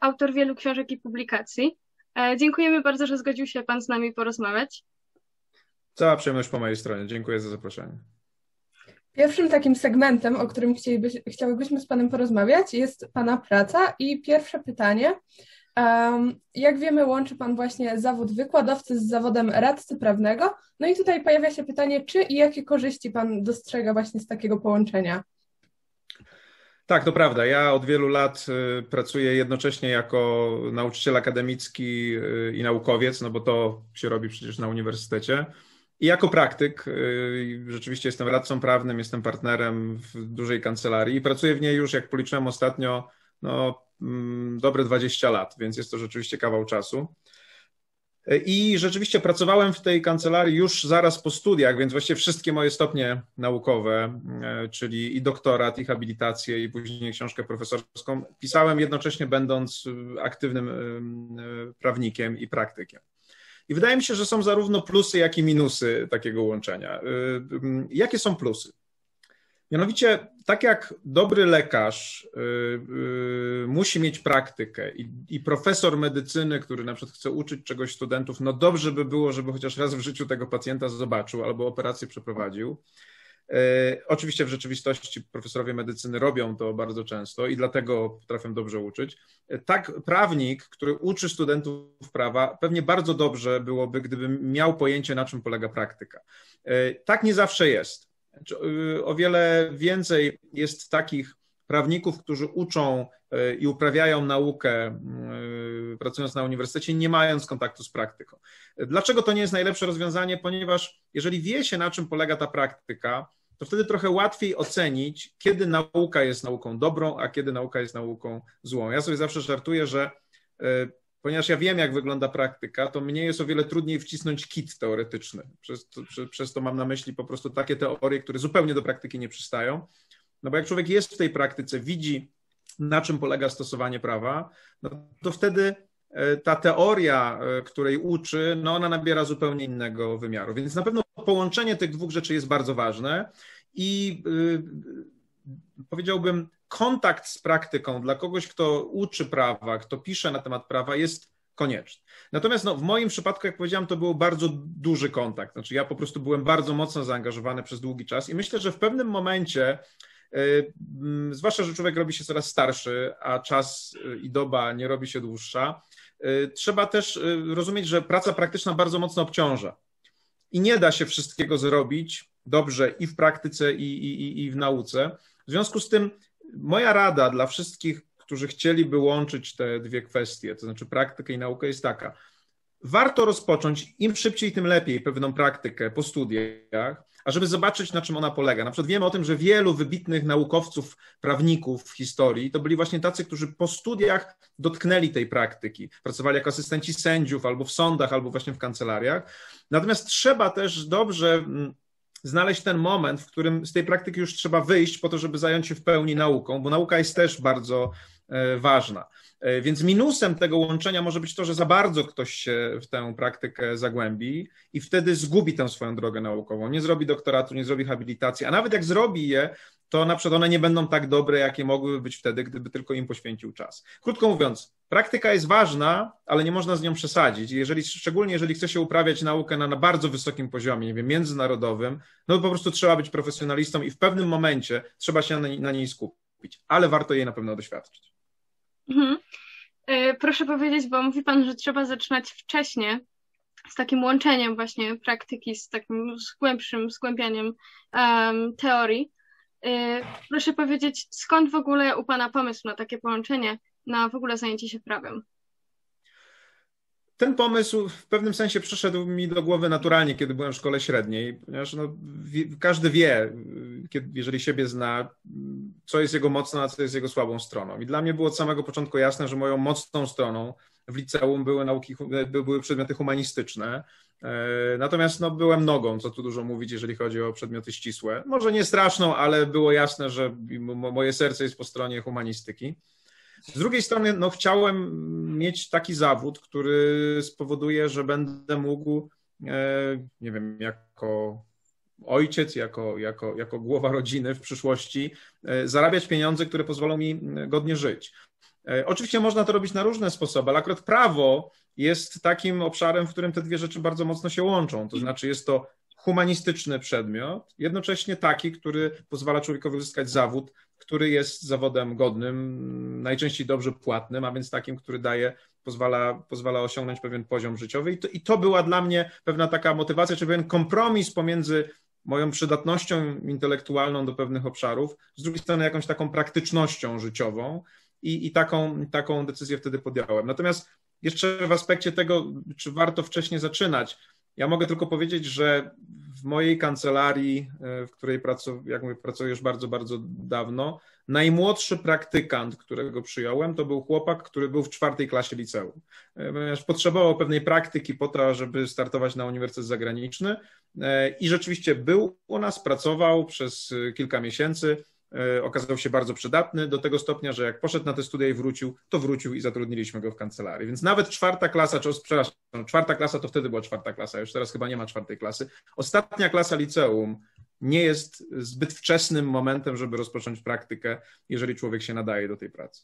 autor wielu książek i publikacji. Dziękujemy bardzo, że zgodził się Pan z nami porozmawiać. Cała przyjemność po mojej stronie. Dziękuję za zaproszenie. Pierwszym takim segmentem, o którym chciałybyśmy z Panem porozmawiać, jest Pana praca. I pierwsze pytanie. Um, jak wiemy, łączy Pan właśnie zawód wykładowcy z zawodem radcy prawnego. No i tutaj pojawia się pytanie, czy i jakie korzyści Pan dostrzega właśnie z takiego połączenia? Tak, to prawda. Ja od wielu lat y, pracuję jednocześnie jako nauczyciel akademicki y, i naukowiec, no bo to się robi przecież na uniwersytecie. I jako praktyk, y, rzeczywiście jestem radcą prawnym, jestem partnerem w dużej kancelarii i pracuję w niej już, jak policzyłem ostatnio, no, mm, dobre 20 lat, więc jest to rzeczywiście kawał czasu. I rzeczywiście pracowałem w tej kancelarii już zaraz po studiach, więc właściwie wszystkie moje stopnie naukowe, e, czyli i doktorat, i habilitację, i później książkę profesorską, pisałem jednocześnie będąc aktywnym e, prawnikiem i praktykiem. I wydaje mi się, że są zarówno plusy, jak i minusy takiego łączenia. Jakie są plusy? Mianowicie, tak jak dobry lekarz yy, musi mieć praktykę i, profesor medycyny, który na przykład chce uczyć czegoś studentów, no dobrze by było, żeby chociaż raz w życiu tego pacjenta zobaczył albo operację przeprowadził. E, oczywiście w rzeczywistości profesorowie medycyny robią to bardzo często i dlatego potrafią dobrze uczyć. Tak, prawnik, który uczy studentów prawa, pewnie bardzo dobrze byłoby, gdyby miał pojęcie, na czym polega praktyka. Tak nie zawsze jest. Znaczy, o wiele więcej jest takich prawników, którzy uczą i uprawiają naukę, pracując na uniwersytecie, nie mając kontaktu z praktyką. Dlaczego to nie jest najlepsze rozwiązanie? Ponieważ jeżeli wie się, na czym polega ta praktyka, to wtedy trochę łatwiej ocenić, kiedy nauka jest nauką dobrą, a kiedy nauka jest nauką złą. Ja sobie zawsze żartuję, że ponieważ ja wiem, jak wygląda praktyka, to mnie jest o wiele trudniej wcisnąć kit teoretyczny. Przez to, przez to mam na myśli po prostu takie teorie, które zupełnie do praktyki nie przystają. No bo jak człowiek jest w tej praktyce, widzi, na czym polega stosowanie prawa, no to wtedy e, ta teoria, e, której uczy, no ona nabiera zupełnie innego wymiaru. Więc na pewno połączenie tych dwóch rzeczy jest bardzo ważne i y, powiedziałbym, kontakt z praktyką dla kogoś, kto uczy prawa, kto pisze na temat prawa, jest konieczny. Natomiast no, w moim przypadku, jak powiedziałem, to był bardzo duży kontakt. Znaczy, ja po prostu byłem bardzo mocno zaangażowany przez długi czas i myślę, że w pewnym momencie, y, mm, zwłaszcza, że człowiek robi się coraz starszy, a czas y, i doba nie robi się dłuższa, trzeba też rozumieć, że praca praktyczna bardzo mocno obciąża i nie da się wszystkiego zrobić dobrze i w praktyce, i, i, i w nauce. W związku z tym moja rada dla wszystkich, którzy chcieliby łączyć te dwie kwestie, to znaczy praktykę i naukę, jest taka. Warto rozpocząć im szybciej, tym lepiej pewną praktykę po studiach, ażeby zobaczyć, na czym ona polega. Na przykład wiemy o tym, że wielu wybitnych naukowców, prawników w historii to byli właśnie tacy, którzy po studiach dotknęli tej praktyki. Pracowali jako asystenci sędziów albo w sądach, albo właśnie w kancelariach. Natomiast trzeba też dobrze mm, znaleźć ten moment, w którym z tej praktyki już trzeba wyjść po to, żeby zająć się w pełni nauką, bo nauka jest też bardzo ważna. E, więc minusem tego łączenia może być to, że za bardzo ktoś się w tę praktykę zagłębi i wtedy zgubi tę swoją drogę naukową. Nie zrobi doktoratu, nie zrobi habilitacji, a nawet jak zrobi je, to na przykład one nie będą tak dobre, jakie mogłyby być wtedy, gdyby tylko im poświęcił czas. Krótko mówiąc, praktyka jest ważna, ale nie można z nią przesadzić. Jeżeli, szczególnie jeżeli chce się uprawiać naukę na, na bardzo wysokim poziomie, nie wiem, międzynarodowym, no to po prostu trzeba być profesjonalistą i w pewnym momencie trzeba się na, na niej skupić, ale warto jej na pewno doświadczyć. Mhm. E, proszę powiedzieć, bo mówi Pan, że trzeba zaczynać wcześniej, z takim łączeniem właśnie praktyki, z takim z głębszym zgłębianiem um, teorii. E, proszę powiedzieć, skąd w ogóle u Pana pomysł na takie połączenie, na w ogóle zajęcie się prawem? Ten pomysł w pewnym sensie przyszedł mi do głowy naturalnie, kiedy byłem w szkole średniej, ponieważ no, każdy wie, kiedy, jeżeli siebie zna, co jest jego mocną, a co jest jego słabą stroną. I dla mnie było od samego początku jasne, że moją mocną stroną w liceum były nauki, były przedmioty humanistyczne. E, natomiast no, byłem nogą, co tu dużo mówić, jeżeli chodzi o przedmioty ścisłe. Może nie straszną, ale było jasne, że moje serce jest po stronie humanistyki. Z drugiej strony, no, chciałem mieć taki zawód, który spowoduje, że będę mógł, e, nie wiem, jako ojciec, jako, jako, jako głowa rodziny w przyszłości, e, zarabiać pieniądze, które pozwolą mi godnie żyć. E, oczywiście można to robić na różne sposoby, ale akurat prawo jest takim obszarem, w którym te dwie rzeczy bardzo mocno się łączą. To znaczy, jest to humanistyczny przedmiot, jednocześnie taki, który pozwala człowiekowi uzyskać zawód, który jest zawodem godnym, najczęściej dobrze płatnym, a więc takim, który daje, pozwala, pozwala osiągnąć pewien poziom życiowy. I to, I to była dla mnie pewna taka motywacja, czy pewien kompromis pomiędzy moją przydatnością intelektualną do pewnych obszarów, z drugiej strony jakąś taką praktycznością życiową i, i taką, taką decyzję wtedy podjąłem. Natomiast jeszcze w aspekcie tego, czy warto wcześniej zaczynać, ja mogę tylko powiedzieć, że w mojej kancelarii, e, w której pracuję, jak mówię, pracuję już bardzo, bardzo dawno, najmłodszy praktykant, którego przyjąłem, to był chłopak, który był w czwartej klasie liceum. E, ponieważ potrzebował pewnej praktyki po to, żeby startować na uniwersytet zagraniczny e, i rzeczywiście był u nas, pracował przez kilka miesięcy okazał się bardzo przydatny do tego stopnia, że jak poszedł na te studia i wrócił, to wrócił i zatrudniliśmy go w kancelarii. Więc nawet czwarta klasa, czy przepraszam, czwarta klasa to wtedy była czwarta klasa, już teraz chyba nie ma czwartej klasy. Ostatnia klasa liceum nie jest zbyt wczesnym momentem, żeby rozpocząć praktykę, jeżeli człowiek się nadaje do tej pracy.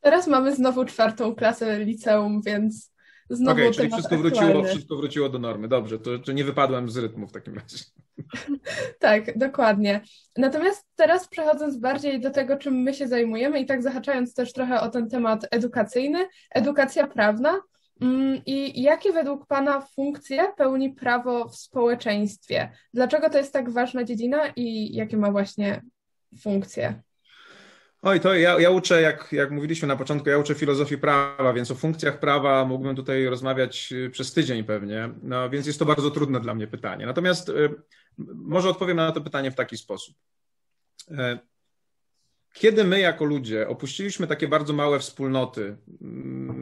Teraz mamy znowu czwartą klasę liceum, więc znowu Okej, okay, czyli wszystko wróciło, wszystko wróciło do normy. Dobrze, to, to nie wypadłem z rytmu w takim razie. tak, dokładnie. Natomiast teraz przechodząc bardziej do tego, czym my się zajmujemy i tak zahaczając też trochę o ten temat edukacyjny, edukacja prawna mm, i jakie według Pana funkcje pełni prawo w społeczeństwie? Dlaczego to jest tak ważna dziedzina i jakie ma właśnie funkcje? Oj, to ja, ja uczę, jak, jak mówiliśmy na początku, ja uczę filozofii prawa, więc o funkcjach prawa mógłbym tutaj rozmawiać y, przez tydzień pewnie, no, więc jest to bardzo trudne dla mnie pytanie. Natomiast y, może odpowiem na to pytanie w taki sposób. E, kiedy my jako ludzie opuściliśmy takie bardzo małe wspólnoty, mm,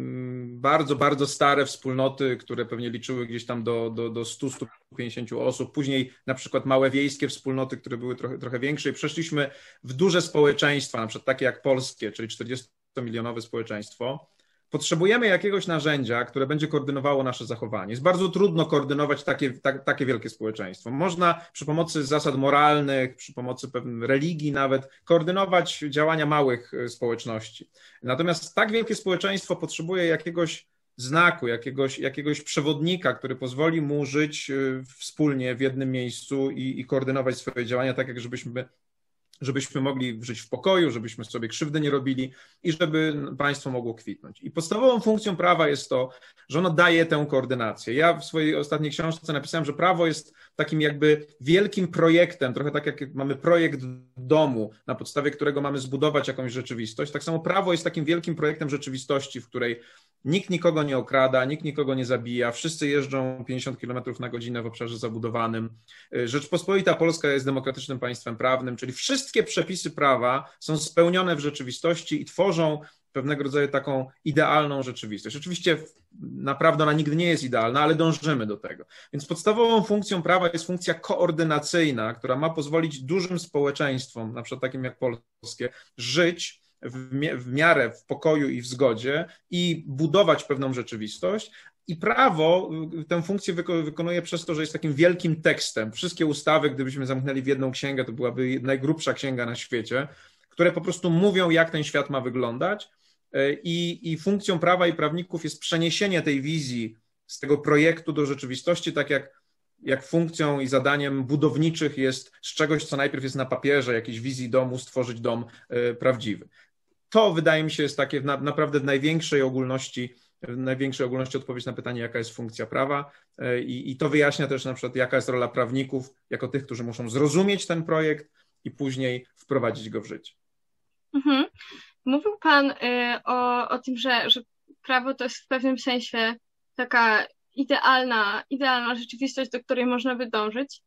bardzo, bardzo stare wspólnoty, które pewnie liczyły gdzieś tam do, do, do 100-150 osób, później na przykład małe wiejskie wspólnoty, które były trochę, trochę większe. I przeszliśmy w duże społeczeństwa, na przykład takie jak polskie, czyli 40-milionowe społeczeństwo, potrzebujemy jakiegoś narzędzia, które będzie koordynowało nasze zachowanie. Jest bardzo trudno koordynować takie, tak, takie wielkie społeczeństwo. Można przy pomocy zasad moralnych, przy pomocy pewnej religii nawet, koordynować działania małych e, społeczności. Natomiast tak wielkie społeczeństwo potrzebuje jakiegoś znaku, jakiegoś, jakiegoś przewodnika, który pozwoli mu żyć e, wspólnie w jednym miejscu i, i koordynować swoje działania tak, jak żebyśmy żebyśmy mogli żyć w pokoju, żebyśmy sobie krzywdy nie robili i żeby państwo mogło kwitnąć. I podstawową funkcją prawa jest to, że ono daje tę koordynację. Ja w swojej ostatniej książce napisałem, że prawo jest takim jakby wielkim projektem, trochę tak jak mamy projekt domu, na podstawie którego mamy zbudować jakąś rzeczywistość. Tak samo prawo jest takim wielkim projektem rzeczywistości, w której nikt nikogo nie okrada, nikt nikogo nie zabija, wszyscy jeżdżą 50 km na godzinę w obszarze zabudowanym. Rzeczpospolita Polska jest demokratycznym państwem prawnym, czyli wszystkie przepisy prawa są spełnione w rzeczywistości i tworzą pewnego rodzaju taką idealną rzeczywistość. Oczywiście naprawdę ona nigdy nie jest idealna, ale dążymy do tego. Więc podstawową funkcją prawa jest funkcja koordynacyjna, która ma pozwolić dużym społeczeństwom, na przykład takim jak polskie, żyć w, miarę w pokoju i w zgodzie i budować pewną rzeczywistość. I prawo y, tę funkcję wykonuje przez to, że jest takim wielkim tekstem. Wszystkie ustawy, gdybyśmy zamknęli w jedną księgę, to byłaby najgrubsza księga na świecie, które po prostu mówią, jak ten świat ma wyglądać. E, I, I funkcją prawa i prawników jest przeniesienie tej wizji z tego projektu do rzeczywistości, tak jak, jak funkcją i zadaniem budowniczych jest z czegoś, co najpierw jest na papierze, jakiejś wizji domu, stworzyć dom e, prawdziwy. To wydaje mi się jest takie na, naprawdę w największej ogólności, w największej ogólności odpowiedź na pytanie, jaka jest funkcja prawa e, I, i to wyjaśnia też na przykład, jaka jest rola prawników, jako tych, którzy muszą zrozumieć ten projekt i później wprowadzić go w życie. Mhm. Mówił Pan y, o, o tym, że, że prawo to jest w pewnym sensie taka idealna, idealna rzeczywistość, do której można by dążyć.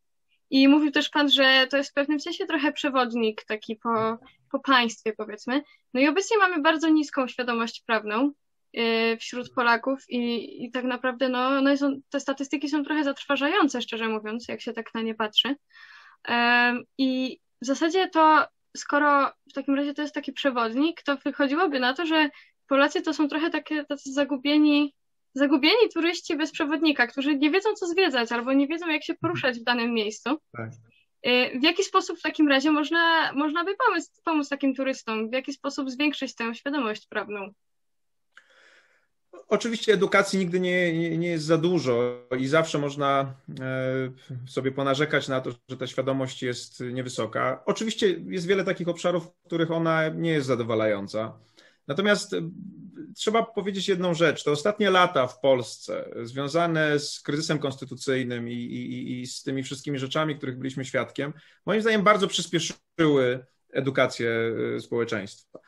I mówił też Pan, że to jest w pewnym sensie trochę przewodnik taki po, po państwie, powiedzmy. No i obecnie mamy bardzo niską świadomość prawną y, wśród Polaków i, i tak naprawdę no, no są, te statystyki są trochę zatrważające, szczerze mówiąc, jak się tak na nie patrzy. I w zasadzie to skoro w takim razie to jest taki przewodnik, to wychodziłoby na to, że Polacy to są trochę takie tacy zagubieni, zagubieni turyści bez przewodnika, którzy nie wiedzą, co zwiedzać, albo nie wiedzą, jak się poruszać w danym miejscu. Tak. W jaki sposób w takim razie można, można by pomóc, pomóc takim turystom? W jaki sposób zwiększyć tę świadomość prawną? Oczywiście edukacji nigdy nie, nie, nie, jest za dużo i zawsze można e, sobie ponarzekać na to, że ta świadomość jest niewysoka. Oczywiście jest wiele takich obszarów, w których ona nie jest zadowalająca. Natomiast trzeba powiedzieć jedną rzecz. Te ostatnie lata w Polsce, związane z kryzysem konstytucyjnym i, i, i z tymi wszystkimi rzeczami, których byliśmy świadkiem, moim zdaniem bardzo przyspieszyły edukację e, społeczeństwa.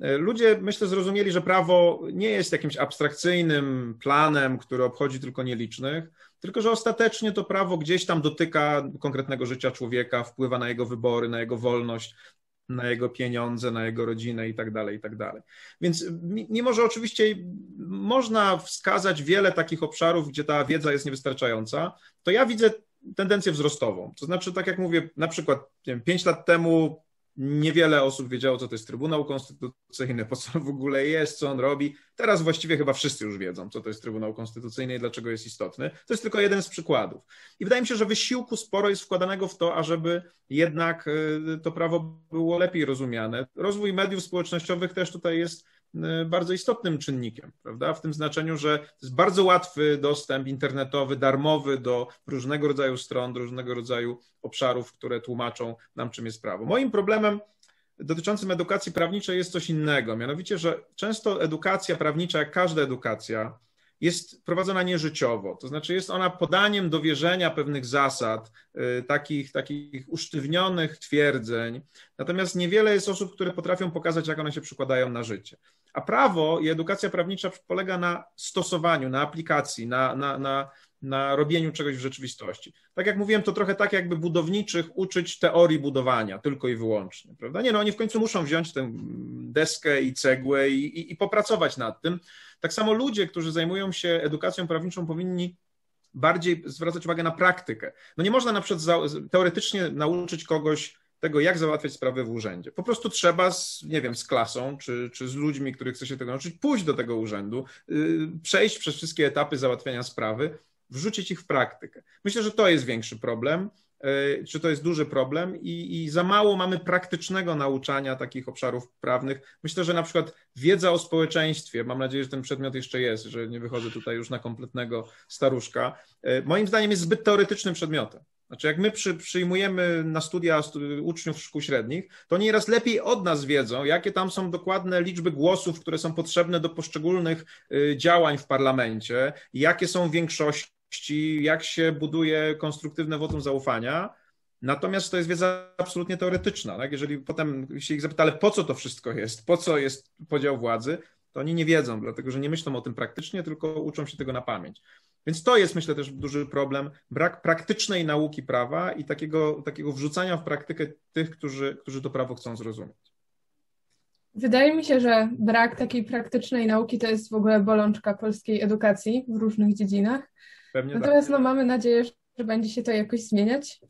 E, ludzie, myślę, zrozumieli, że prawo nie jest jakimś abstrakcyjnym planem, który obchodzi tylko nielicznych, tylko że ostatecznie to prawo gdzieś tam dotyka konkretnego życia człowieka, wpływa na jego wybory, na jego wolność, na jego pieniądze, na jego rodzinę i tak dalej, i tak dalej. Więc mimo, że oczywiście można wskazać wiele takich obszarów, gdzie ta wiedza jest niewystarczająca, to ja widzę tendencję wzrostową. To znaczy, tak jak mówię, na przykład wiem, 5 lat temu Niewiele osób wiedziało, co to jest Trybunał Konstytucyjny, po co w ogóle jest, co on robi. Teraz właściwie chyba wszyscy już wiedzą, co to jest Trybunał Konstytucyjny i dlaczego jest istotny. To jest tylko jeden z przykładów. I wydaje mi się, że wysiłku sporo jest wkładanego w to, ażeby jednak y, to prawo było lepiej rozumiane. Rozwój mediów społecznościowych też tutaj jest bardzo istotnym czynnikiem, prawda? W tym znaczeniu, że to jest bardzo łatwy dostęp internetowy, darmowy do różnego rodzaju stron, do różnego rodzaju obszarów, które tłumaczą nam, czym jest prawo. Moim problemem dotyczącym edukacji prawniczej jest coś innego, mianowicie, że często edukacja prawnicza, jak każda edukacja, jest prowadzona nieżyciowo, to znaczy jest ona podaniem do wierzenia pewnych zasad, y, takich, takich usztywnionych twierdzeń, natomiast niewiele jest osób, które potrafią pokazać, jak one się przykładają na życie. A prawo i edukacja prawnicza polega na stosowaniu, na aplikacji, na, na, na, na robieniu czegoś w rzeczywistości. Tak jak mówiłem, to trochę tak, jakby budowniczych uczyć teorii budowania tylko i wyłącznie, prawda? Nie, no oni w końcu muszą wziąć tę deskę i cegłę i, i, i popracować nad tym. Tak samo ludzie, którzy zajmują się edukacją prawniczą, powinni bardziej zwracać uwagę na praktykę. No nie można na przykład teoretycznie nauczyć kogoś tego, jak załatwiać sprawy w urzędzie. Po prostu trzeba, z, nie wiem, z klasą, czy, czy z ludźmi, których chce się tego nauczyć, pójść do tego urzędu, yy, przejść przez wszystkie etapy załatwiania sprawy, wrzucić ich w praktykę. Myślę, że to jest większy problem, yy, czy to jest duży problem i, i za mało mamy praktycznego nauczania takich obszarów prawnych. Myślę, że na przykład wiedza o społeczeństwie, mam nadzieję, że ten przedmiot jeszcze jest, że nie wychodzę tutaj już na kompletnego staruszka, yy, moim zdaniem jest zbyt teoretycznym przedmiotem. Znaczy, jak my przy, przyjmujemy na studia uczniów szkół średnich, to nieraz lepiej od nas wiedzą, jakie tam są dokładne liczby głosów, które są potrzebne do poszczególnych y, działań w parlamencie, jakie są większości, jak się buduje konstruktywne wotum zaufania. Natomiast to jest wiedza absolutnie teoretyczna. Tak? Jeżeli potem się ich zapyta, ale po co to wszystko jest, po co jest podział władzy, to oni nie wiedzą, dlatego że nie myślą o tym praktycznie, tylko uczą się tego na pamięć. Więc to jest, myślę, też duży problem, brak praktycznej nauki prawa i takiego, takiego wrzucania w praktykę tych, którzy, którzy to prawo chcą zrozumieć. Wydaje mi się, że brak takiej praktycznej nauki to jest w ogóle bolączka polskiej edukacji w różnych dziedzinach. Pewnie tak. Natomiast tak. no, mamy nadzieję, że będzie się to jakoś zmieniać.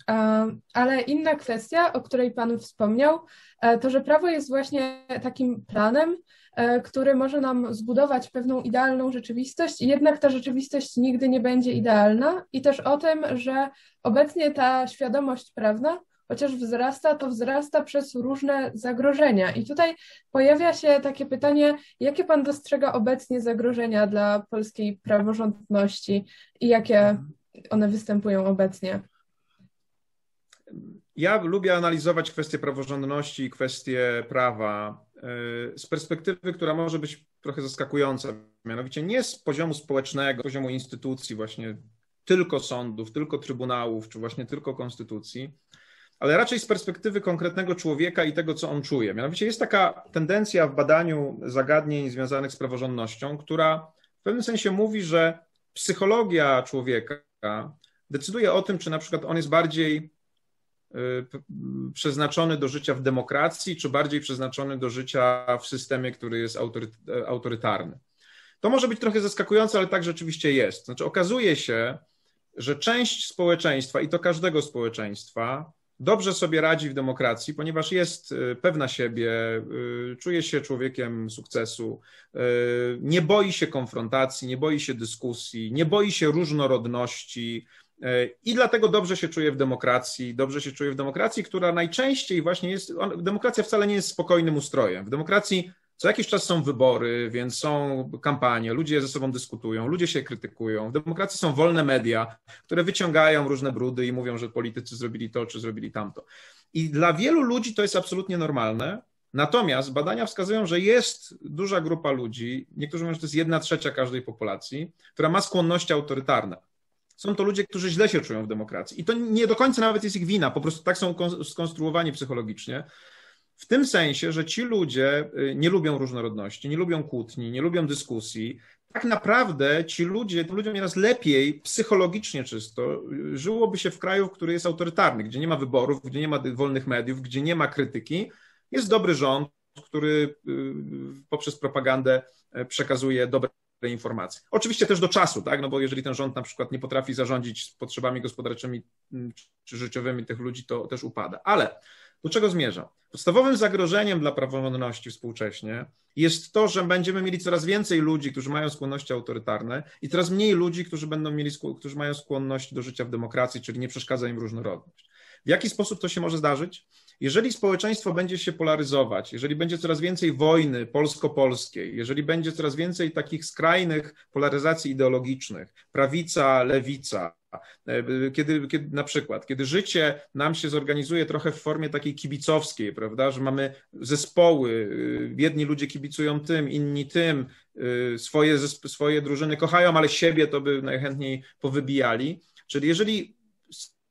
Ale inna kwestia, o której Pan wspomniał, e, to że prawo jest właśnie takim planem, E, który może nam zbudować pewną idealną rzeczywistość, jednak ta rzeczywistość nigdy nie będzie idealna, i też o tym, że obecnie ta świadomość prawna, chociaż wzrasta, to wzrasta przez różne zagrożenia. I tutaj pojawia się takie pytanie, jakie Pan dostrzega obecnie zagrożenia dla polskiej praworządności i jakie one występują obecnie? Ja lubię analizować kwestie praworządności i kwestie prawa z perspektywy, która może być trochę zaskakująca, mianowicie nie z poziomu społecznego, poziomu instytucji, właśnie tylko sądów, tylko trybunałów, czy właśnie tylko konstytucji, ale raczej z perspektywy konkretnego człowieka i tego, co on czuje. Mianowicie jest taka tendencja w badaniu zagadnień związanych z praworządnością, która w pewnym sensie mówi, że psychologia człowieka decyduje o tym, czy na przykład on jest bardziej Y, przeznaczony do życia w demokracji, czy bardziej przeznaczony do życia w systemie, który jest autorytarny. To może być trochę zaskakujące, ale tak rzeczywiście jest. Znaczy, okazuje się, że część społeczeństwa, i to każdego społeczeństwa, dobrze sobie radzi w demokracji, ponieważ jest y, pewna siebie, y, czuje się człowiekiem sukcesu, nie boi się konfrontacji, nie boi się dyskusji, nie boi się różnorodności, I dlatego dobrze się czuję w demokracji, dobrze się czuję w demokracji, która najczęściej właśnie jest. Demokracja wcale nie jest spokojnym ustrojem. W demokracji co jakiś czas są wybory, więc są kampanie, ludzie ze sobą dyskutują, ludzie się krytykują. W demokracji są wolne media, które wyciągają różne brudy i mówią, że politycy zrobili to czy zrobili tamto. I dla wielu ludzi to jest absolutnie normalne. Natomiast badania wskazują, że jest duża grupa ludzi, niektórzy mówią, że to jest jedna trzecia każdej populacji, która ma skłonności autorytarne. Są to ludzie, którzy źle się czują w demokracji. I to nie do końca nawet jest ich wina, po prostu tak są skonstruowani psychologicznie, w tym sensie, że ci ludzie y, nie lubią różnorodności, nie lubią kłótni, nie lubią dyskusji. Tak naprawdę ci ludzie, tym ludziom nieraz lepiej, psychologicznie czysto, y, żyłoby się w kraju, który jest autorytarny, gdzie nie ma wyborów, gdzie nie ma wolnych mediów, gdzie nie ma krytyki. Jest dobry rząd, który y, poprzez propagandę przekazuje dobre informacje. Oczywiście też do czasu, tak? No bo jeżeli ten rząd na przykład nie potrafi zarządzić potrzebami gospodarczymi mm, czy życiowymi tych ludzi, to też upada. Ale do czego zmierzam? Podstawowym zagrożeniem dla praworządności współcześnie jest to, że będziemy mieli coraz więcej ludzi, którzy mają skłonności autorytarne i coraz mniej ludzi, którzy będą mieli, którzy mają skłonność do życia w demokracji, czyli nie przeszkadza im różnorodność. W jaki sposób to się może zdarzyć? Jeżeli społeczeństwo będzie się polaryzować, jeżeli będzie coraz więcej wojny polsko-polskiej, jeżeli będzie coraz więcej takich skrajnych polaryzacji ideologicznych, prawica, lewica, e, kiedy, kiedy na przykład, kiedy życie nam się zorganizuje trochę w formie takiej kibicowskiej, prawda, że mamy zespoły, y, jedni ludzie kibicują tym, inni tym, y, swoje, swoje drużyny kochają, ale siebie to by najchętniej powybijali. Czyli jeżeli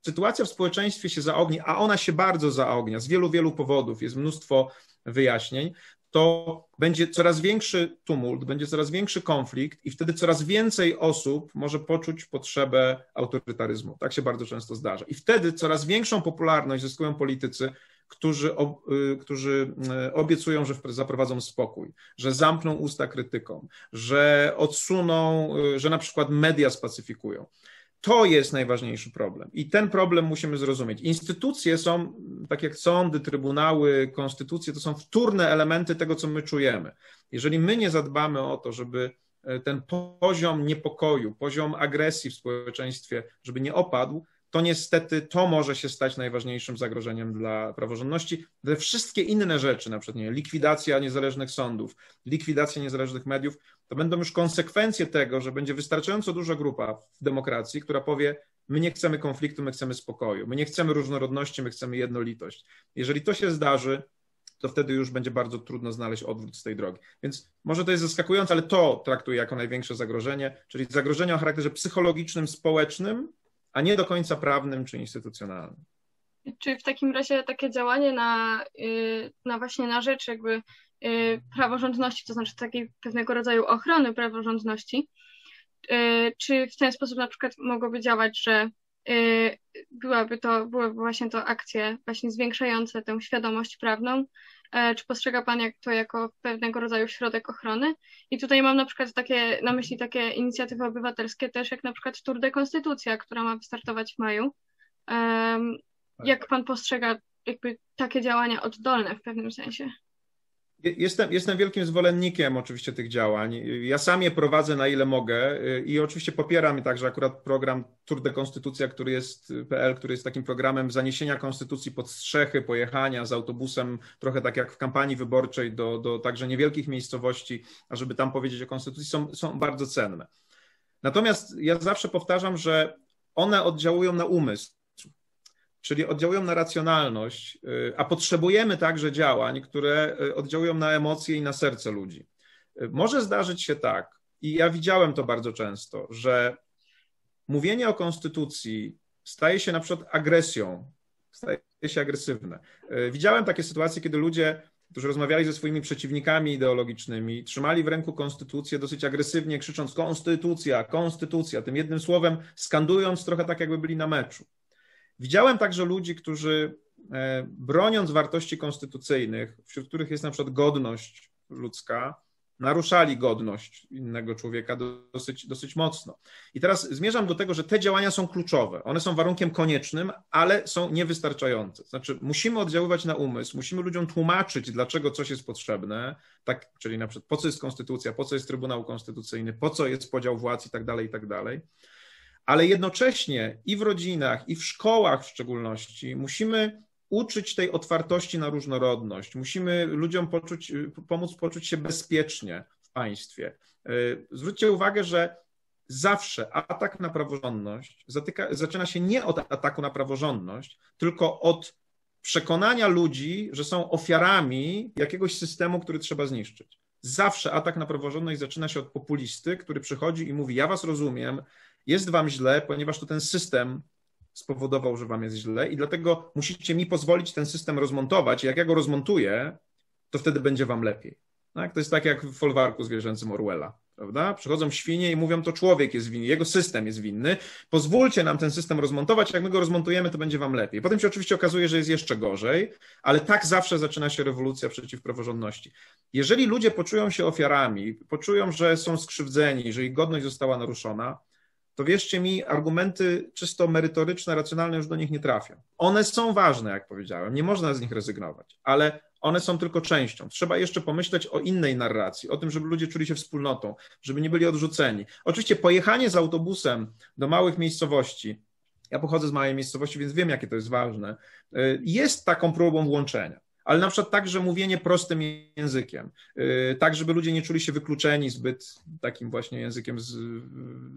sytuacja w społeczeństwie się zaogni, a ona się bardzo zaognia z wielu, wielu powodów, jest mnóstwo wyjaśnień, to będzie coraz większy tumult, będzie coraz większy konflikt i wtedy coraz więcej osób może poczuć potrzebę autorytaryzmu. Tak się bardzo często zdarza. I wtedy coraz większą popularność zyskują politycy, którzy, y, którzy y, obiecują, że zaprowadzą spokój, że zamkną usta krytykom, że odsuną, y, że na przykład media spacyfikują. To jest najważniejszy problem i ten problem musimy zrozumieć. Instytucje są, tak jak sądy, trybunały, konstytucje, to są wtórne elementy tego, co my czujemy. Jeżeli my nie zadbamy o to, żeby e, ten poziom niepokoju, poziom agresji w społeczeństwie, żeby nie opadł, to niestety to może się stać najważniejszym zagrożeniem dla praworządności. Te wszystkie inne rzeczy, na przykład nie, likwidacja niezależnych sądów, likwidacja niezależnych mediów, to będą już konsekwencje tego, że będzie wystarczająco duża grupa w demokracji, która powie, my nie chcemy konfliktu, my chcemy spokoju, my nie chcemy różnorodności, my chcemy jednolitość. Jeżeli to się zdarzy, to wtedy już będzie bardzo trudno znaleźć odwrót z tej drogi. Więc może to jest zaskakujące, ale to traktuję jako największe zagrożenie, czyli zagrożenie o charakterze psychologicznym, społecznym, a nie do końca prawnym czy instytucjonalnym. Czy w takim razie takie działanie na, y, na właśnie na rzecz jakby y, praworządności, to znaczy takiej pewnego rodzaju ochrony praworządności, y, czy w ten sposób na przykład mogłoby działać, że byłaby to, byłyby właśnie to akcje właśnie zwiększające tę świadomość prawną, czy postrzega Pan jak to jako pewnego rodzaju środek ochrony? I tutaj mam na przykład takie, na myśli takie inicjatywy obywatelskie też, jak na przykład Tour de Konstytucja, która ma wystartować w maju. Jak Pan postrzega jakby takie działania oddolne w pewnym sensie? Jestem, jestem wielkim zwolennikiem oczywiście tych działań. Ja sam je prowadzę na ile mogę i oczywiście popieram także akurat program Tour de Konstytucja, który jest PL, który jest takim programem zaniesienia konstytucji pod strzechy, pojechania z autobusem, trochę tak jak w kampanii wyborczej do, do także niewielkich miejscowości, ażeby tam powiedzieć o konstytucji, są, są bardzo cenne. Natomiast ja zawsze powtarzam, że one oddziałują na umysł czyli oddziałują na racjonalność, y, a potrzebujemy także działań, które y, oddziałują na emocje i na serce ludzi. Y, może zdarzyć się tak, i ja widziałem to bardzo często, że mówienie o konstytucji staje się na przykład agresją, staje się agresywne. Widziałem takie sytuacje, kiedy ludzie, którzy rozmawiali ze swoimi przeciwnikami ideologicznymi, trzymali w ręku konstytucję dosyć agresywnie, krzycząc konstytucja, konstytucja, tym jednym słowem skandując trochę tak, jakby byli na meczu. Widziałem także ludzi, którzy e, broniąc wartości konstytucyjnych, wśród których jest na przykład godność ludzka, naruszali godność innego człowieka dosyć, dosyć mocno. I teraz zmierzam do tego, że te działania są kluczowe. One są warunkiem koniecznym, ale są niewystarczające. Znaczy, musimy oddziaływać na umysł, musimy ludziom tłumaczyć, dlaczego coś jest potrzebne, tak, czyli na przykład po co jest konstytucja, po co jest Trybunał Konstytucyjny, po co jest podział władz i tak dalej, i tak dalej ale jednocześnie i w rodzinach, i w szkołach w szczególności musimy uczyć tej otwartości na różnorodność. Musimy ludziom poczuć, pomóc poczuć się bezpiecznie w państwie. Zwróćcie uwagę, że zawsze atak na praworządność zatyka, zaczyna się nie od ataku na praworządność, tylko od przekonania ludzi, że są ofiarami jakiegoś systemu, który trzeba zniszczyć. Zawsze atak na praworządność zaczyna się od populisty, który przychodzi i mówi: Ja was rozumiem, jest wam źle, ponieważ to ten system spowodował, że wam jest źle, i dlatego musicie mi pozwolić ten system rozmontować. Jak ja go rozmontuję, to wtedy będzie wam lepiej. Tak? To jest tak jak w folwarku zwierzęcym Orwella prawda? Przychodzą świnie i mówią, to człowiek jest winny, jego system jest winny, pozwólcie nam ten system rozmontować, jak my go rozmontujemy, to będzie wam lepiej. Potem się oczywiście okazuje, że jest jeszcze gorzej, ale tak zawsze zaczyna się rewolucja przeciw praworządności. Jeżeli ludzie poczują się ofiarami, poczują, że są skrzywdzeni, że ich godność została naruszona, to wierzcie mi, argumenty czysto merytoryczne, racjonalne już do nich nie trafią. One są ważne, jak powiedziałem, nie można z nich rezygnować, ale one są tylko częścią. Trzeba jeszcze pomyśleć o innej narracji, o tym, żeby ludzie czuli się wspólnotą, żeby nie byli odrzuceni. Oczywiście pojechanie z autobusem do małych miejscowości, ja pochodzę z małej miejscowości, więc wiem, jakie to jest ważne, y, jest taką próbą włączenia ale na przykład także mówienie prostym językiem, y, tak, żeby ludzie nie czuli się wykluczeni zbyt takim właśnie językiem z,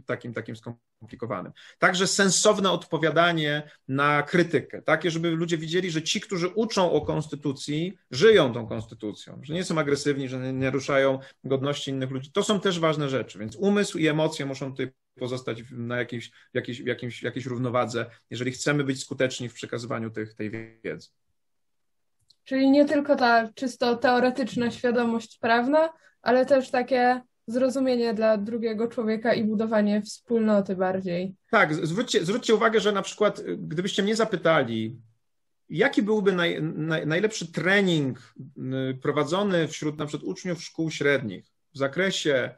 takim, takim skomplikowanym. Także sensowne odpowiadanie na krytykę, takie, żeby ludzie widzieli, że ci, którzy uczą o konstytucji, żyją tą konstytucją, że nie są agresywni, że nie naruszają godności innych ludzi. To są też ważne rzeczy, więc umysł i emocje muszą tutaj pozostać na jakiejś, jakiejś, jakiejś, jakiejś równowadze, jeżeli chcemy być skuteczni w przekazywaniu tych, tej wiedzy. Czyli nie tylko ta czysto teoretyczna świadomość prawna, ale też takie zrozumienie dla drugiego człowieka i budowanie wspólnoty bardziej. Tak, zwróćcie, zwróćcie uwagę, że na przykład y, gdybyście mnie zapytali, jaki byłby naj, naj, najlepszy trening y, prowadzony wśród na przykład uczniów szkół średnich w zakresie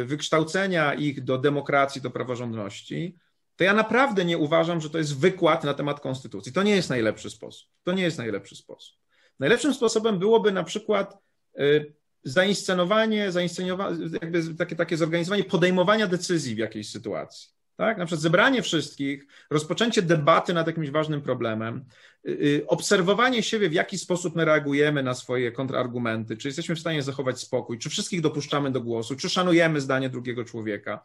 y, wykształcenia ich do demokracji, do praworządności, to ja naprawdę nie uważam, że to jest wykład na temat konstytucji. To nie jest najlepszy sposób. To nie jest najlepszy sposób. Najlepszym sposobem byłoby na przykład y, zainscenowanie, zainscenowanie jakby takie, takie zorganizowanie podejmowania decyzji w jakiejś sytuacji. Tak? Na przykład zebranie wszystkich, rozpoczęcie debaty nad jakimś ważnym problemem, y, y, obserwowanie siebie, w jaki sposób my reagujemy na swoje kontrargumenty, czy jesteśmy w stanie zachować spokój, czy wszystkich dopuszczamy do głosu, czy szanujemy zdanie drugiego człowieka.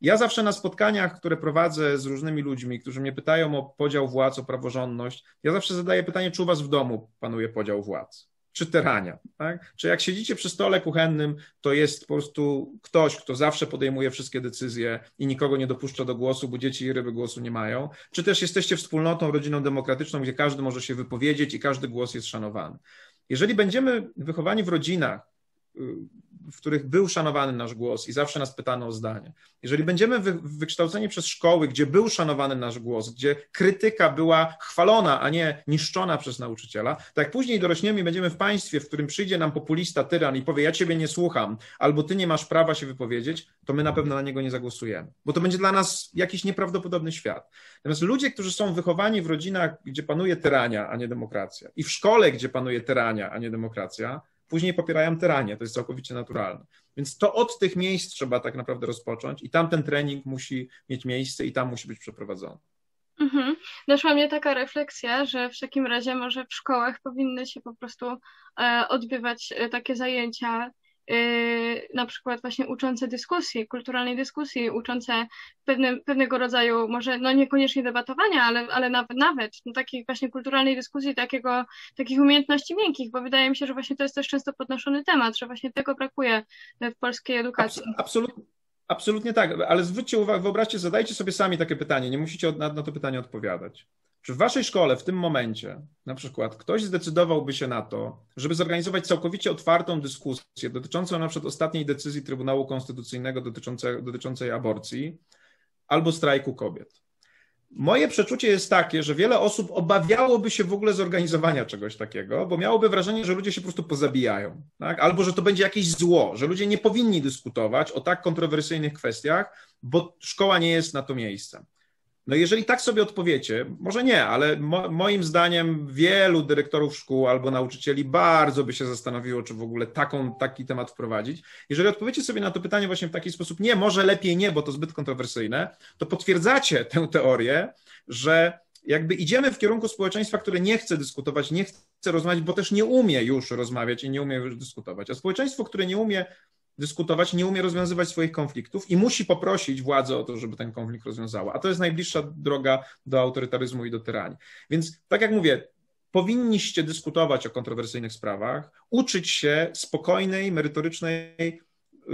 Ja zawsze na spotkaniach, które prowadzę z różnymi ludźmi, którzy mnie pytają o podział władz, o praworządność, ja zawsze zadaję pytanie, czy u was w domu panuje podział władz? Czy tyrania? Tak? Czy jak siedzicie przy stole kuchennym, to jest po prostu ktoś, kto zawsze podejmuje wszystkie decyzje i nikogo nie dopuszcza do głosu, bo dzieci i ryby głosu nie mają? Czy też jesteście wspólnotą, rodziną demokratyczną, gdzie każdy może się wypowiedzieć i każdy głos jest szanowany? Jeżeli będziemy wychowani w rodzinach, y, w których był szanowany nasz głos i zawsze nas pytano o zdanie. Jeżeli będziemy wy, wykształceni przez szkoły, gdzie był szanowany nasz głos, gdzie krytyka była chwalona, a nie niszczona przez nauczyciela, tak później dorośniemy i będziemy w państwie, w którym przyjdzie nam populista, tyran i powie, ja ciebie nie słucham, albo ty nie masz prawa się wypowiedzieć, to my na pewno na niego nie zagłosujemy, bo to będzie dla nas jakiś nieprawdopodobny świat. Natomiast ludzie, którzy są wychowani w rodzinach, gdzie panuje tyrania, a nie demokracja, i w szkole, gdzie panuje tyrania, a nie demokracja, później popierają tyranie, to jest całkowicie naturalne. Więc to od tych miejsc trzeba tak naprawdę rozpocząć i tam ten trening musi mieć miejsce i tam musi być przeprowadzony. Mhm. Doszła mnie taka refleksja, że w takim razie może w szkołach powinny się po prostu e, odbywać e, takie zajęcia na przykład właśnie uczące dyskusji, kulturalnej dyskusji, uczące pewne, pewnego rodzaju, może no niekoniecznie debatowania, ale, ale nawet, nawet no takiej właśnie kulturalnej dyskusji, takiego, takich umiejętności miękkich, bo wydaje mi się, że właśnie to jest też często podnoszony temat, że właśnie tego brakuje w polskiej edukacji. Absolutnie. Absolutnie tak, ale zwróćcie uwagę, wyobraźcie, zadajcie sobie sami takie pytanie, nie musicie na to pytanie odpowiadać. Czy w waszej szkole w tym momencie, na przykład, ktoś zdecydowałby się na to, żeby zorganizować całkowicie otwartą dyskusję dotyczącą na przykład ostatniej decyzji Trybunału Konstytucyjnego dotyczącej, dotyczącej aborcji albo strajku kobiet? Moje przeczucie jest takie, że wiele osób obawiałoby się w ogóle zorganizowania czegoś takiego, bo miałoby wrażenie, że ludzie się po prostu pozabijają, tak? albo że to będzie jakieś zło, że ludzie nie powinni dyskutować o tak kontrowersyjnych kwestiach, bo szkoła nie jest na to miejscem. No jeżeli tak sobie odpowiecie, może nie, ale mo moim zdaniem wielu dyrektorów szkół albo nauczycieli bardzo by się zastanowiło, czy w ogóle taką, taki temat wprowadzić. Jeżeli odpowiecie sobie na to pytanie właśnie w taki sposób, nie, może lepiej nie, bo to zbyt kontrowersyjne, to potwierdzacie tę teorię, że jakby idziemy w kierunku społeczeństwa, które nie chce dyskutować, nie chce rozmawiać, bo też nie umie już rozmawiać i nie umie już dyskutować. A społeczeństwo, które nie umie dyskutować, nie umie rozwiązywać swoich konfliktów i musi poprosić władzę o to, żeby ten konflikt rozwiązała. A to jest najbliższa droga do autorytaryzmu i do tyranii. Więc tak jak mówię, powinniście dyskutować o kontrowersyjnych sprawach, uczyć się spokojnej, merytorycznej,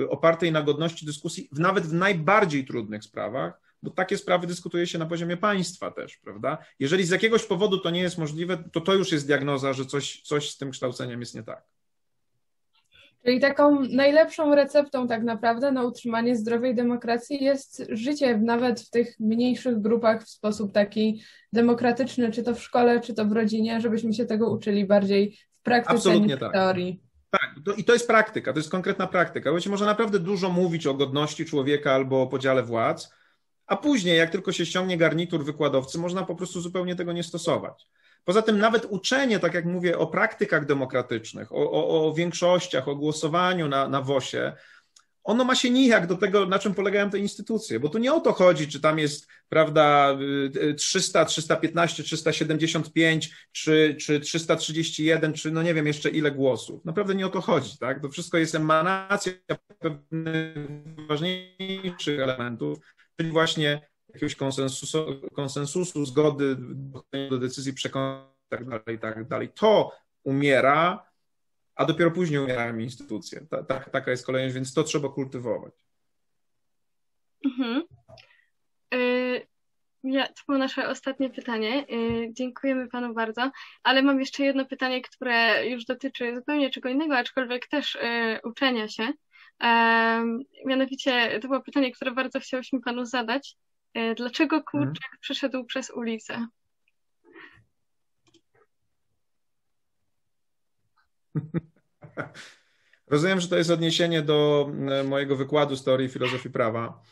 opartej na godności dyskusji, nawet w najbardziej trudnych sprawach, bo takie sprawy dyskutuje się na poziomie państwa też, prawda? Jeżeli z jakiegoś powodu to nie jest możliwe, to to już jest diagnoza, że coś, coś z tym kształceniem jest nie tak. Czyli taką najlepszą receptą tak naprawdę na utrzymanie zdrowej demokracji jest życie nawet w tych mniejszych grupach w sposób taki demokratyczny, czy to w szkole, czy to w rodzinie, żebyśmy się tego uczyli bardziej w praktyce Absolutnie niż w tak. teorii. Tak, to, i to jest praktyka, to jest konkretna praktyka. Bo się można naprawdę dużo mówić o godności człowieka albo o podziale władz, a później, jak tylko się ściągnie garnitur wykładowcy, można po prostu zupełnie tego nie stosować. Poza tym nawet uczenie, tak jak mówię, o praktykach demokratycznych, o, o, o większościach, o głosowaniu na, na WOSie, ono ma się nijak do tego, na czym polegają te instytucje, bo tu nie o to chodzi, czy tam jest, prawda, 300, 315, 375, czy, czy 331, czy no nie wiem jeszcze ile głosów. Naprawdę nie o to chodzi, tak? To wszystko jest emanacja pewnych ważniejszych elementów, czyli właśnie jakiegoś konsensusu, konsensusu zgody do decyzji, przekonań tak dalej, tak dalej. To umiera, a dopiero później umierają instytucje. Ta, ta, taka jest kolejność, więc to trzeba kultywować. Mhm. Y ja, to było nasze ostatnie pytanie. Y dziękujemy Panu bardzo, ale mam jeszcze jedno pytanie, które już dotyczy zupełnie czego innego, aczkolwiek też y uczenia się. Mianowicie to było pytanie, które bardzo chciałyśmy Panu zadać. Y dlaczego kurczak mhm. przeszedł przez ulicę? Rozumiem, że to jest odniesienie do e, mojego wykładu z teorii filozofii prawa.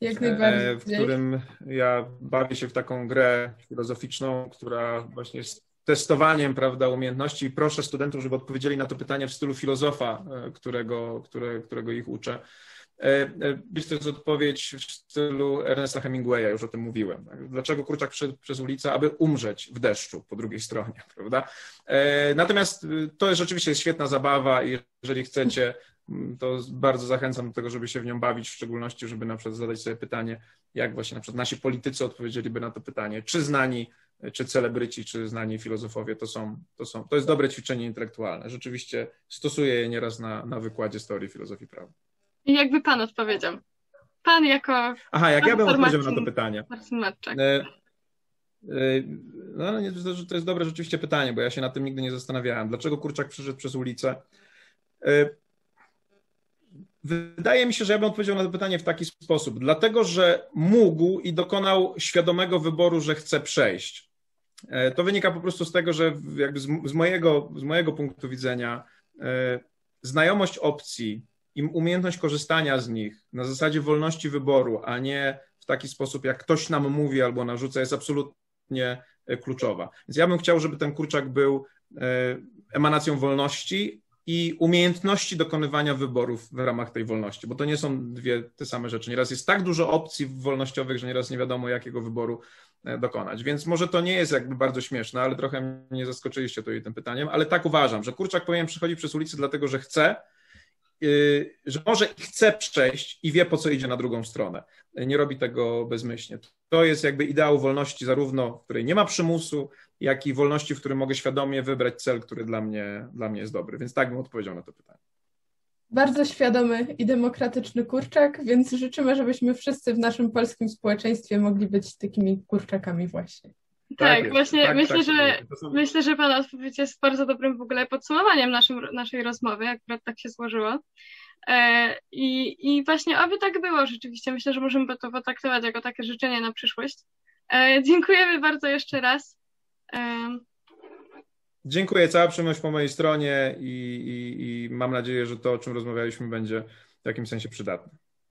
Jak najbardziej. E, w którym ja bawię się w taką grę filozoficzną, która właśnie jest testowaniem prawda, umiejętności i proszę studentów, żeby odpowiedzieli na to pytanie w stylu filozofa, e, którego, które, którego ich uczę. Jest to jest odpowiedź w stylu Ernesta Hemingwaya, już o tym mówiłem. Dlaczego kurczak przez ulicę, aby umrzeć w deszczu po drugiej stronie, prawda? Natomiast to jest rzeczywiście świetna zabawa i jeżeli chcecie, to bardzo zachęcam do tego, żeby się w nią bawić, w szczególności, żeby na przykład zadać sobie pytanie, jak właśnie na przykład nasi politycy odpowiedzieliby na to pytanie, czy znani, czy celebryci, czy znani filozofowie to są, to są, to jest dobre ćwiczenie intelektualne. Rzeczywiście stosuję je nieraz na, na wykładzie z teorii filozofii prawa. I jakby pan odpowiedział? Pan jako. Aha, jak ja bym odpowiedział na to pytanie. Marcin Matczak. E, no, to jest dobre rzeczywiście pytanie, bo ja się nad tym nigdy nie zastanawiałem. Dlaczego kurczak przyszedł przez ulicę? E, wydaje mi się, że ja bym odpowiedział na to pytanie w taki sposób. Dlatego, że mógł i dokonał świadomego wyboru, że chce przejść. To wynika po prostu z tego, że jakby z, mojego, z mojego punktu widzenia znajomość opcji, i umiejętność korzystania z nich na zasadzie wolności wyboru, a nie w taki sposób, jak ktoś nam mówi albo narzuca, jest absolutnie e, kluczowa. Więc ja bym chciał, żeby ten kurczak był e, emanacją wolności i umiejętności dokonywania wyborów w ramach tej wolności, bo to nie są dwie te same rzeczy. Nieraz jest tak dużo opcji wolnościowych, że nieraz nie wiadomo, jakiego wyboru e, dokonać. Więc może to nie jest jakby bardzo śmieszne, ale trochę mnie zaskoczyliście tutaj tym pytaniem, ale tak uważam, że kurczak powinien przychodzić przez ulicę dlatego, że chce, że może chce przejść i wie, po co idzie na drugą stronę. Nie robi tego bezmyślnie. To jest jakby ideał wolności, zarówno w której nie ma przymusu, jak i wolności, w której mogę świadomie wybrać cel, który dla mnie, dla mnie jest dobry. Więc tak bym odpowiedział na to pytanie. Bardzo świadomy i demokratyczny kurczak, więc życzymy, żebyśmy wszyscy w naszym polskim społeczeństwie mogli być takimi kurczakami właśnie. Tak, tak właśnie tak, myślę, tak, że są... myślę, że Pana odpowiedź jest bardzo dobrym w ogóle podsumowaniem naszym, naszej rozmowy, akurat tak się złożyło. E, i, I właśnie aby tak było rzeczywiście. Myślę, że możemy to potraktować jako takie życzenie na przyszłość. E, dziękujemy bardzo jeszcze raz. E... Dziękuję, cała przyjemność po mojej stronie i, i, i mam nadzieję, że to, o czym rozmawialiśmy, będzie w jakimś sensie przydatne.